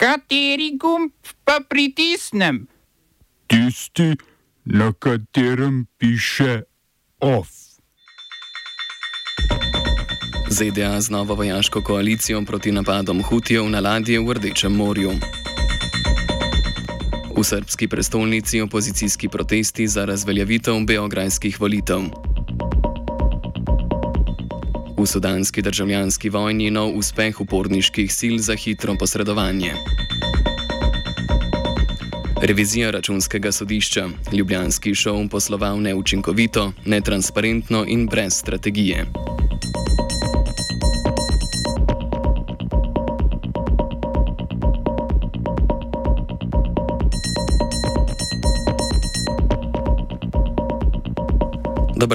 Kateri gumb pa pritisnem? Tisti, na katerem piše OF. ZDA z novo vojaško koalicijo proti napadom Hutijev na ladje v Rdečem morju. V srpski prestolnici opozicijski protesti za razveljavitev beograjskih volitev. V sudanski državljanski vojni nov uspeh uporniških sil za hitro posredovanje. Revizija računskega sodišča. Ljubljanski šov posloval neučinkovito, netransparentno in brez strategije.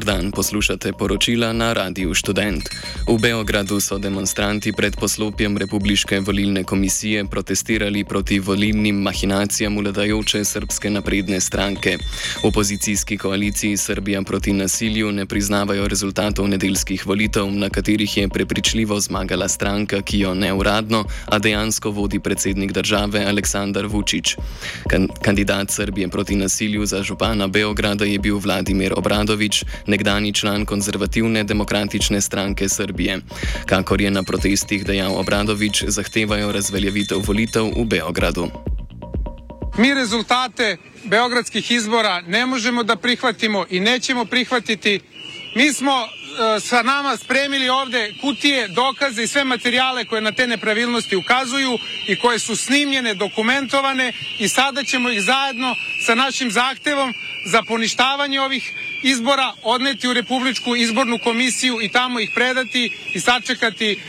Dobr dan, poslušate poročila na Radiu Student. V Beogradu so demonstranti pred poslopjem Republike volilne komisije protestirali proti volilnim mahinacijam vladajoče srpske napredne stranke. V opozicijski koaliciji Srbija proti nasilju ne priznavajo rezultatov nedeljskih volitev, na katerih je prepričljivo zmagala stranka, ki jo ne uradno, a dejansko vodi predsednik države Aleksandar Vučić. Kan kandidat Srbije proti nasilju za župana Beograda je bil Vladimir Obradovič nekdani član konzervativne demokratične stranke Srbije. Kakor je na protestih dejal Obradovič, zahtevajo razveljavitev volitev v Beogradu. Mi rezultate beogradskih izbora ne možemo da prihvatimo i nećemo prihvatiti. Mi smo sa nama spremili ovde kutije, dokaze i sve materijale koje na te nepravilnosti ukazuju i koje su snimljene, dokumentovane i sada ćemo ih zajedno sa našim zahtevom za poništavanje ovih izbora odneti u Republičku izbornu komisiju i tamo ih predati i sačekati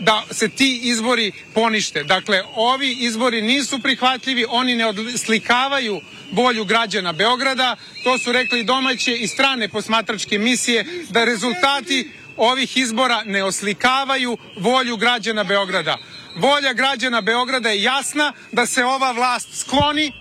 da se ti izbori ponište. Dakle, ovi izbori nisu prihvatljivi, oni ne slikavaju volju građana Beograda, to su rekli domaće i strane posmatračke misije, da rezultati ovih izbora ne oslikavaju volju građana Beograda. Volja građana Beograda je jasna da se ova vlast skloni.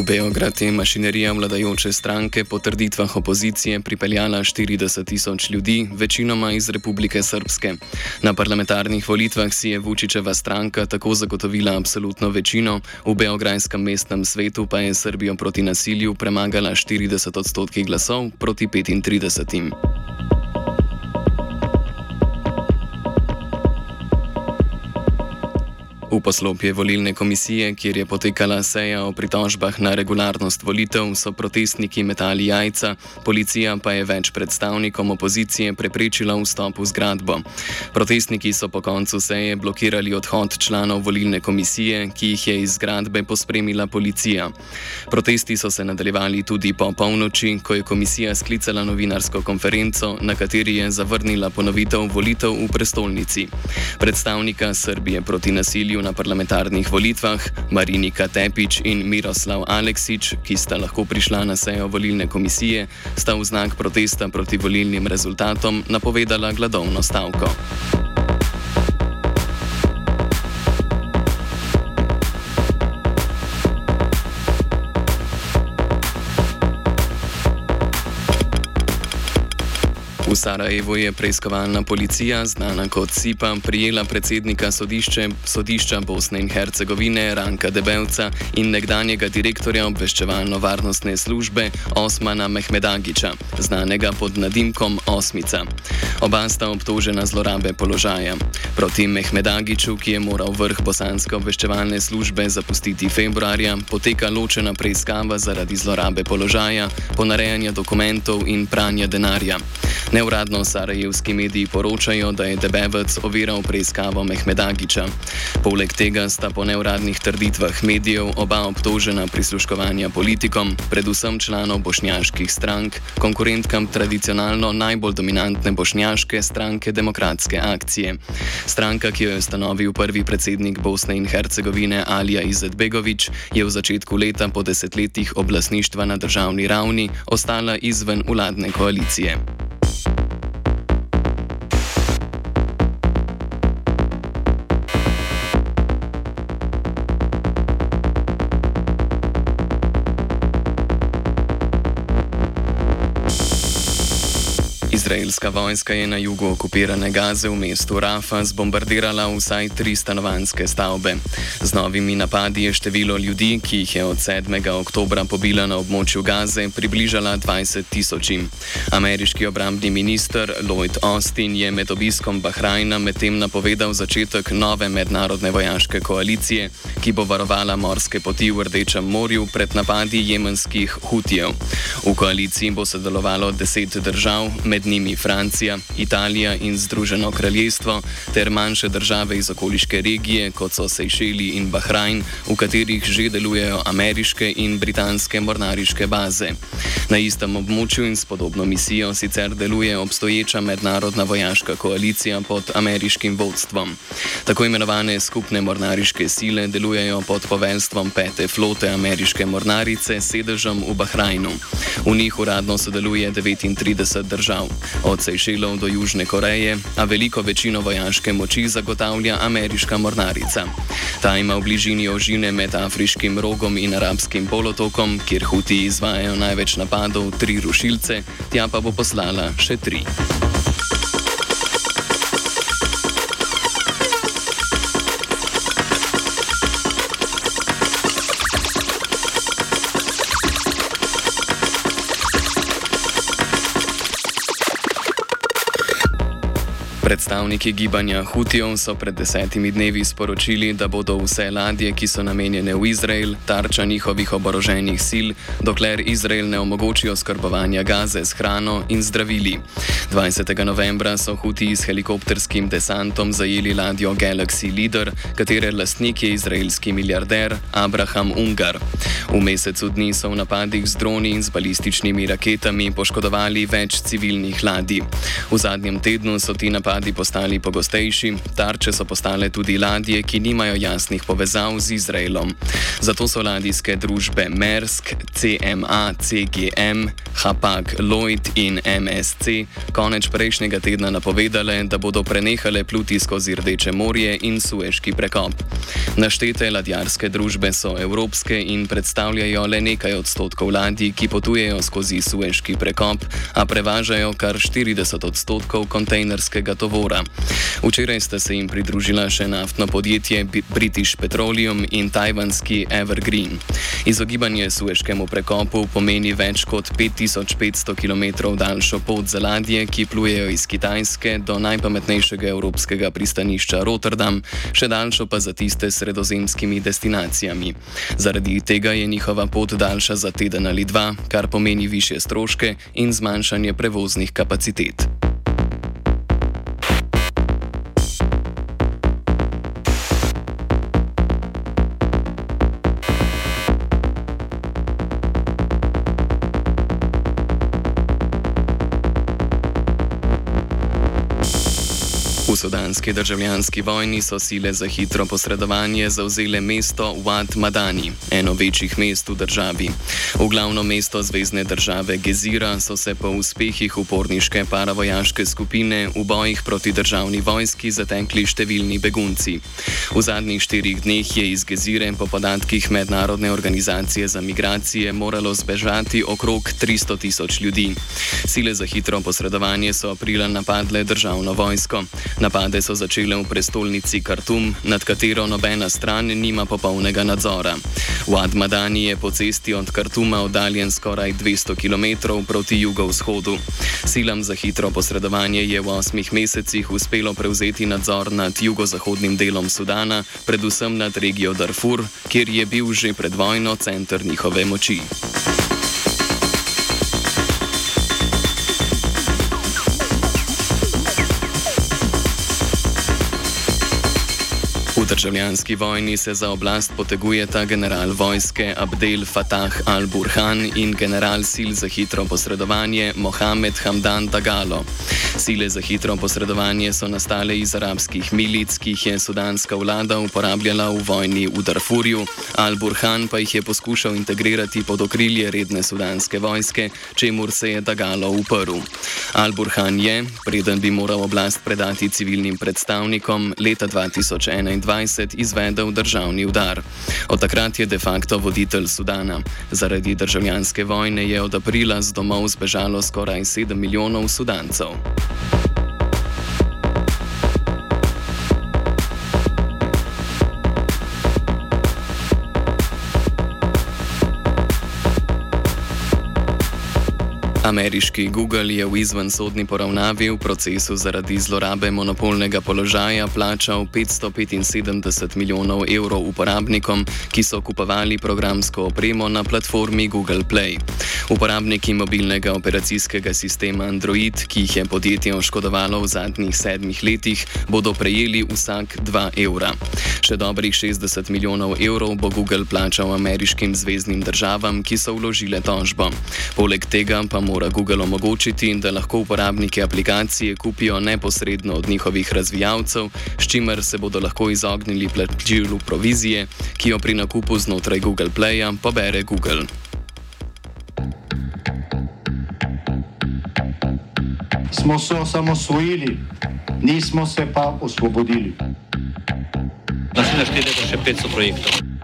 V Beograd je mašinerija vladajoče stranke po trditvah opozicije pripeljala 40 tisoč ljudi, večinoma iz Republike Srpske. Na parlamentarnih volitvah si je Vučičeva stranka tako zagotovila absolutno večino, v Beograjskem mestnem svetu pa je Srbijo proti nasilju premagala 40 odstotkov glasov proti 35. V poslopje volilne komisije, kjer je potekala seja o pritožbah na regularnost volitev, so protestniki metali jajca, policija pa je več predstavnikom opozicije preprečila vstop v zgradbo. Protestniki so po koncu seje blokirali odhod članov volilne komisije, ki jih je iz zgradbe pospremila policija. Protesti so se nadaljevali tudi po polnoči, ko je komisija sklicala novinarsko konferenco, na kateri je zavrnila ponovitev volitev v prestolnici. Predstavnika Srbije proti nasilju na parlamentarnih volitvah, Marinika Tepič in Miroslav Aleksič, ki sta lahko prišla na sejo volilne komisije, sta v znak protesta proti volilnim rezultatom napovedala gladovno stavko. V Sarajevu je preiskovalna policija, znana kot SIPA, prijela predsednika sodišče, sodišča Bosne in Hercegovine Ranka Debelca in nekdanjega direktorja obveščevalno-varnostne službe Osmana Mehmedagiča, znanega pod nadimkom Osmica. Oba sta obtožena zlorabe položaja. Proti Mehmedagiču, ki je moral vrh bosanske obveščevalne službe zapustiti februarja, poteka ločena preiskava zaradi zlorabe položaja, ponarejanja dokumentov in pranja denarja. Neuradno sarajevski mediji poročajo, da je Debevec oviral preiskavo Mehmedagiča. Poleg tega sta po neuradnih trditvah medijev oba obtožena prisluškovanja politikom, predvsem članov bošnjaških strank, konkurentkam tradicionalno najbolj dominantne bošnjaške stranke Demokratske akcije. Stranka, ki jo je ustanovil prvi predsednik Bosne in Hercegovine Alija Izetbegovič, je v začetku leta po desetletjih oblastništva na državni ravni ostala izven vladne koalicije. Izraelska vojska je na jugu okupirane Gaze v mestu Rafa zbombardirala vsaj tri stanovanske stavbe. Z novimi napadi je število ljudi, ki jih je od 7. oktobra pobila na območju Gaze, približala 20 tisočim. Ameriški obrambni minister Lloyd Austin je med obiskom Bahrajna medtem napovedal začetek nove mednarodne vojaške koalicije, ki bo varovala morske poti v Rdečem morju pred napadi jemenskih hutijev. V koaliciji bo sodelovalo deset držav, med njimi Francija, Italija in Združeno kraljestvo, ter manjše države iz okoliške regije, kot so Sejšeli in Bahrajn, v katerih že delujejo ameriške in britanske mornariške baze. Na istem območju in s podobno misijo sicer deluje obstoječa mednarodna vojaška koalicija pod ameriškim vodstvom. Tako imenovane skupne mornariške sile delujejo pod poveljstvom pete flote ameriške mornarice s sedežem v Bahrajnu. V njih uradno sodeluje 39 držav, od Sejšelov do Južne Koreje, a veliko večino vojaške moči zagotavlja ameriška mornarica. Ta ima v bližini ožine med Afriškim rogom in Arabskim polotokom, kjer huti izvajajo največ napadov, tri rušilce, tja pa bo poslala še tri. siempre Predstavniki gibanja Hutijev so pred desetimi dnevi sporočili, da bodo vse ladje, ki so namenjene v Izrael, tarča njihovih oboroženih sil, dokler Izrael ne omogoči oskrbovanja gaze s hrano in zdravili. 20. novembra so Hutiji s helikopterskim desantom zajeli ladjo Galaxy Leader, katere lastnik je izraelski milijarder Abraham Ungar. V mesecu dni so v napadih z droni in z balističnimi raketami poškodovali več civilnih ladij. V zadnjem tednu so ti napadi postali pogostejši, tarče so postale tudi ladje, ki nimajo jasnih povezav z Izraelom. Zato so ladijske družbe Mersk, CMA, CGM, Hapag Lloyd in MSC konec prejšnjega tedna napovedale, da bodo prenehale pluti skozi Rdeče morje in Sueški prekop. Naštete ladjarske družbe so evropske in predstavljajo le nekaj odstotkov ladij, ki potujejo skozi Sueški prekop, a prevažajo kar 40 odstotkov kontejnerskega tovora tovora. Včeraj sta se jim pridružila še naftno podjetje British Petroleum in tajvanski Evergreen. Izogibanje sueškemu prekopu pomeni več kot 5500 km daljšo pot za ladje, ki plujejo iz Kitajske do najpametnejšega evropskega pristanišča Rotterdam, še daljšo pa za tiste s sredozemskimi destinacijami. Zaradi tega je njihova pot daljša za teden ali dva, kar pomeni više stroške in zmanjšanje prevoznih kapacitet. Sudanski državljanski vojni so sile za hitro posredovanje zauzele mesto Wad Madani, eno večjih mest v državi. V glavno mesto zvezdne države Gezira so se po uspehih uporniške paravojaške skupine v bojih proti državni vojski zatekli številni begunci. V zadnjih štirih dneh je iz Gezire po podatkih Mednarodne organizacije za migracije moralo zbežati okrog 300 tisoč ljudi. Sile za hitro posredovanje so aprila napadle državno vojsko. Napade so začele v prestolnici Khartoum, nad katero nobena stran nima popolnega nadzora. Wad Madani je po cesti od Khartouma oddaljen skoraj 200 km proti jugovzhodu. Silam za hitro posredovanje je v osmih mesecih uspelo prevzeti nadzor nad jugozahodnim delom Sudana, predvsem nad regijo Darfur, kjer je bil že pred vojno center njihove moči. Državljanski vojni se za oblast potegujeta general vojske Abdel Fattah al-Burhan in general sil za hitro posredovanje Mohamed Hamdan Dagalo. Sile za hitro posredovanje so nastale iz arabskih milic, ki jih je sudanska vlada uporabljala v vojni v Darfurju, al-Burhan pa jih je poskušal integrirati pod okrilje redne sudanske vojske, čemur se je Dagalo uprl. Al-Burhan je, preden bi moral oblast predati civilnim predstavnikom, leta 2021 2021 izvedel državni udar. Od takrat je de facto voditelj Sudana. Zaradi državljanske vojne je od aprila z domov zbežalo skoraj 7 milijonov Sudancev. Ameriški Google je v izvensodni poravnavi v procesu zaradi zlorabe monopolnega položaja plačal 575 milijonov evrov uporabnikom, ki so kupovali programsko opremo na platformi Google Play. Uporabniki mobilnega operacijskega sistema Android, ki jih je podjetje oškodovalo v zadnjih sedmih letih, bodo prejeli vsak 2 evra. Še dobrih 60 milijonov evrov bo Google plačal ameriškim zvezdnim državam, ki so vložile tožbo. Poleg tega pa mora Google omogočiti, da lahko uporabniki aplikacije kupijo neposredno od njihovih razvijalcev, s čimer se bodo lahko izognili plačilu provizije, ki jo pri nakupu znotraj Google Playa pobere Google. Smo se osamosvojili, nismo se pa osvobodili. Naslednje število je še 500 projektov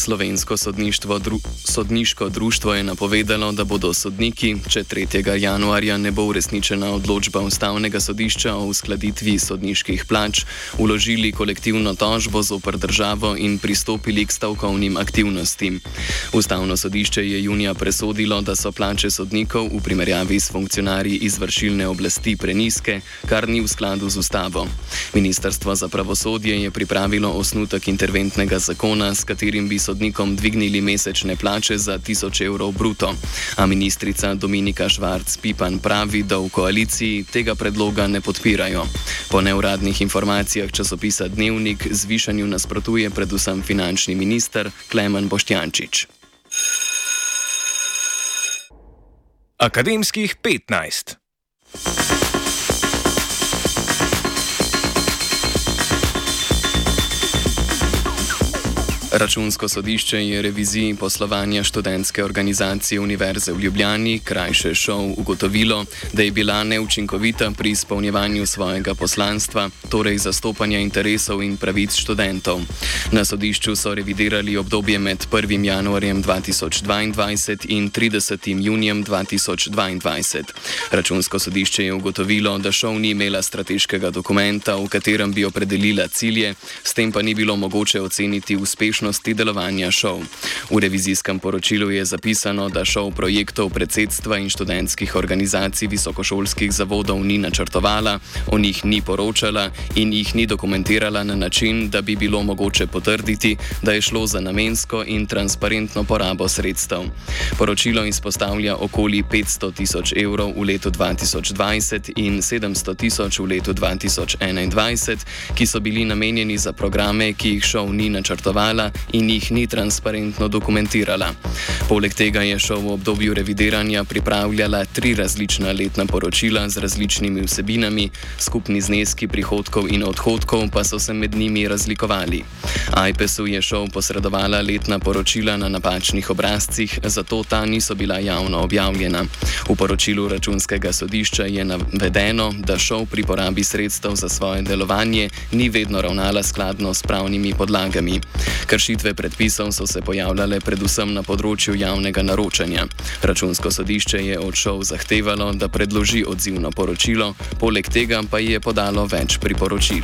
Slovensko dru sodniško društvo je napovedalo, da bodo sodniki, če 3. januarja ne bo uresničena odločba ustavnega sodišča o uskladitvi sodniških plač, uložili kolektivno tožbo zoper državo in pristopili k stavkovnim aktivnostim. Ustavno sodišče je junija presodilo, da so plače sodnikov v primerjavi s funkcionarji izvršilne oblasti preniske, kar ni v skladu z ustavo. Ministrstvo za pravosodje je pripravilo osnutek interventnega zakona, s katerim bi sodniki sodnikom dvignili mesečne plače za 1000 evrov bruto. A ministrica Dominika Švarc-Pipan pravi, da v koaliciji tega predloga ne podpirajo. Po neuradnih informacijah časopisa Dnevnik zvišanju nasprotuje predvsem finančni minister Klemen Boštjančič. Akademskih 15. Računsko sodišče je reviziji poslovanja študentske organizacije Univerze v Ljubljani, krajše šov, ugotovilo, da je bila neučinkovita pri izpolnjevanju svojega poslanstva, torej zastopanja interesov in pravic študentov. Na sodišču so revidirali obdobje med 1. januarjem 2022 in 30. junijem 2022. Računsko sodišče je ugotovilo, da šov ni imela strateškega dokumenta, v katerem bi opredelila cilje, s tem pa ni bilo mogoče oceniti uspešnosti uspešnosti delovanja šov. V revizijskem poročilu je zapisano, da šov projektov predsedstva in študentskih organizacij visokošolskih zavodov ni načrtovala, o njih ni poročala in jih ni dokumentirala na način, da bi bilo mogoče potrditi, da je šlo za namensko in transparentno porabo sredstev. Poročilo izpostavlja okoli 500 tisoč evrov v letu 2020 in 700 tisoč v letu 2021, ki so bili namenjeni za programe, ki jih šov ni načrtovala in jih ni transparentno dokumentirala. Poleg tega je šel v obdobju revidiranja pripravljala tri različna letna poročila z različnimi vsebinami, skupni zneski prihodkov in odhodkov pa so se med njimi razlikovali. IPES-u je šel posredovala letna poročila na napačnih obrazcih, zato ta niso bila javno objavljena. V poročilu računskega sodišča je navedeno, da šel pri porabi sredstev za svoje delovanje ni vedno ravnala skladno s pravnimi podlagami. Kršitve predpisov so se pojavljale predvsem na področju javnega naročanja. Računsko sodišče je od šov zahtevalo, da predloži odzivno poročilo, poleg tega pa je podalo več priporočil.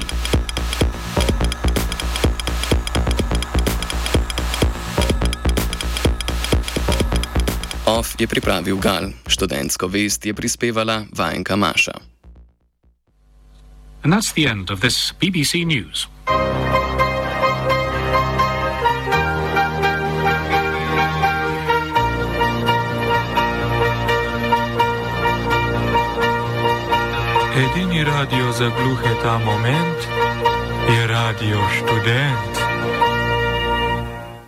OF je pripravil Gal, študentsko vest je prispevala Vajenka Maša. And that's the end of this BBC News. Edini radio za gluhe ta moment je radio študent.